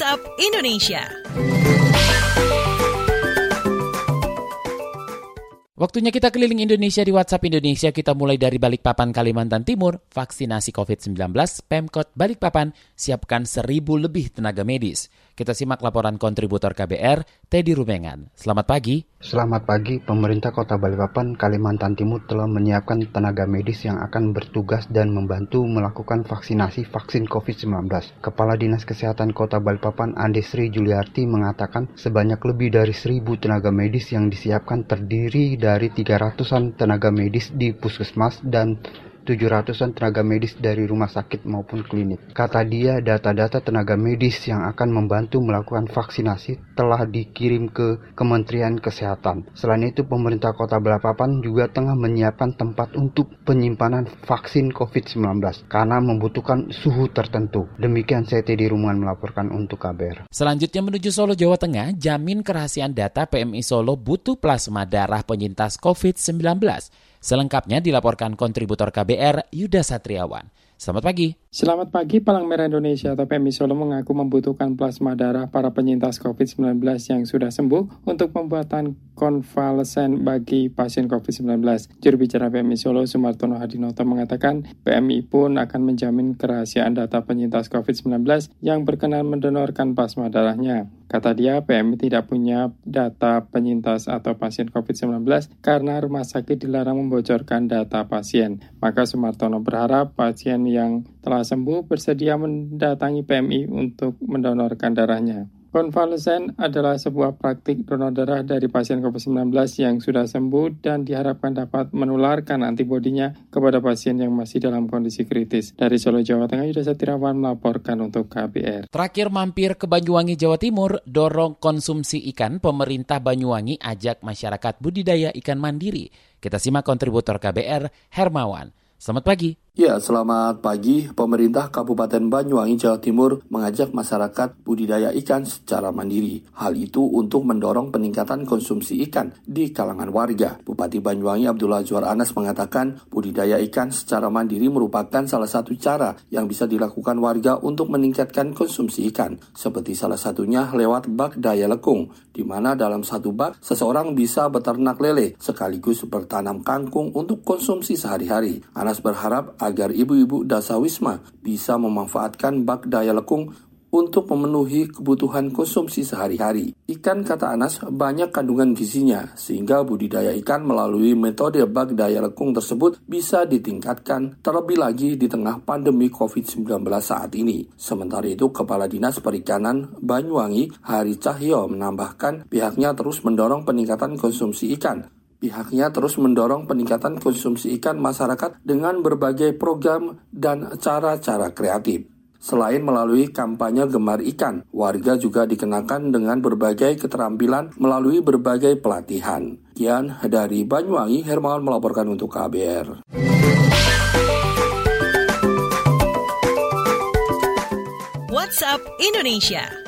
WhatsApp Indonesia. Waktunya kita keliling Indonesia di WhatsApp Indonesia. Kita mulai dari Balikpapan, Kalimantan Timur. Vaksinasi COVID-19, Pemkot Balikpapan siapkan seribu lebih tenaga medis. Kita simak laporan kontributor KBR, Teddy Rumengan. Selamat pagi. Selamat pagi, pemerintah kota Balikpapan, Kalimantan Timur telah menyiapkan tenaga medis yang akan bertugas dan membantu melakukan vaksinasi vaksin COVID-19. Kepala Dinas Kesehatan Kota Balikpapan, Andesri Juliarti mengatakan sebanyak lebih dari seribu tenaga medis yang disiapkan terdiri dari 300-an tenaga medis di puskesmas dan 700-an tenaga medis dari rumah sakit maupun klinik. Kata dia, data-data tenaga medis yang akan membantu melakukan vaksinasi telah dikirim ke Kementerian Kesehatan. Selain itu, pemerintah Kota Balikpapan juga tengah menyiapkan tempat untuk penyimpanan vaksin COVID-19 karena membutuhkan suhu tertentu. Demikian saya Teddy Rumungan melaporkan untuk KBR. Selanjutnya menuju Solo, Jawa Tengah, jamin kerahasiaan data PMI Solo butuh plasma darah penyintas COVID-19. Selengkapnya dilaporkan kontributor KBR Yuda Satriawan. Selamat pagi. Selamat pagi, Palang Merah Indonesia atau PMI Solo mengaku membutuhkan plasma darah para penyintas COVID-19 yang sudah sembuh untuk pembuatan konvalesen bagi pasien COVID-19. Juru bicara PMI Solo, Sumartono Hadinoto mengatakan PMI pun akan menjamin kerahasiaan data penyintas COVID-19 yang berkenan mendonorkan plasma darahnya. Kata dia, PMI tidak punya data penyintas atau pasien COVID-19 karena rumah sakit dilarang membocorkan data pasien. Maka Sumartono berharap pasien yang telah sembuh bersedia mendatangi PMI untuk mendonorkan darahnya. Konvalesen adalah sebuah praktik donor darah dari pasien COVID-19 yang sudah sembuh dan diharapkan dapat menularkan antibodinya kepada pasien yang masih dalam kondisi kritis. Dari Solo, Jawa Tengah, Yuda Satirawan melaporkan untuk KBR. Terakhir mampir ke Banyuwangi, Jawa Timur, dorong konsumsi ikan, pemerintah Banyuwangi ajak masyarakat budidaya ikan mandiri. Kita simak kontributor KBR, Hermawan. Selamat pagi. Ya, selamat pagi. Pemerintah Kabupaten Banyuwangi, Jawa Timur mengajak masyarakat budidaya ikan secara mandiri. Hal itu untuk mendorong peningkatan konsumsi ikan di kalangan warga. Bupati Banyuwangi Abdullah Juar Anas mengatakan budidaya ikan secara mandiri merupakan salah satu cara yang bisa dilakukan warga untuk meningkatkan konsumsi ikan. Seperti salah satunya lewat bak daya lekung, di mana dalam satu bak seseorang bisa beternak lele sekaligus bertanam kangkung untuk konsumsi sehari-hari. Anas berharap agar ibu-ibu dasawisma bisa memanfaatkan bak daya lekung untuk memenuhi kebutuhan konsumsi sehari-hari. Ikan, kata Anas, banyak kandungan gizinya, sehingga budidaya ikan melalui metode bak daya lekung tersebut bisa ditingkatkan terlebih lagi di tengah pandemi COVID-19 saat ini. Sementara itu, Kepala Dinas Perikanan Banyuwangi, Hari Cahyo, menambahkan pihaknya terus mendorong peningkatan konsumsi ikan Pihaknya terus mendorong peningkatan konsumsi ikan masyarakat dengan berbagai program dan cara-cara kreatif. Selain melalui kampanye gemar ikan, warga juga dikenakan dengan berbagai keterampilan melalui berbagai pelatihan. Kian dari Banyuwangi, Hermawan melaporkan untuk KBR. WhatsApp Indonesia.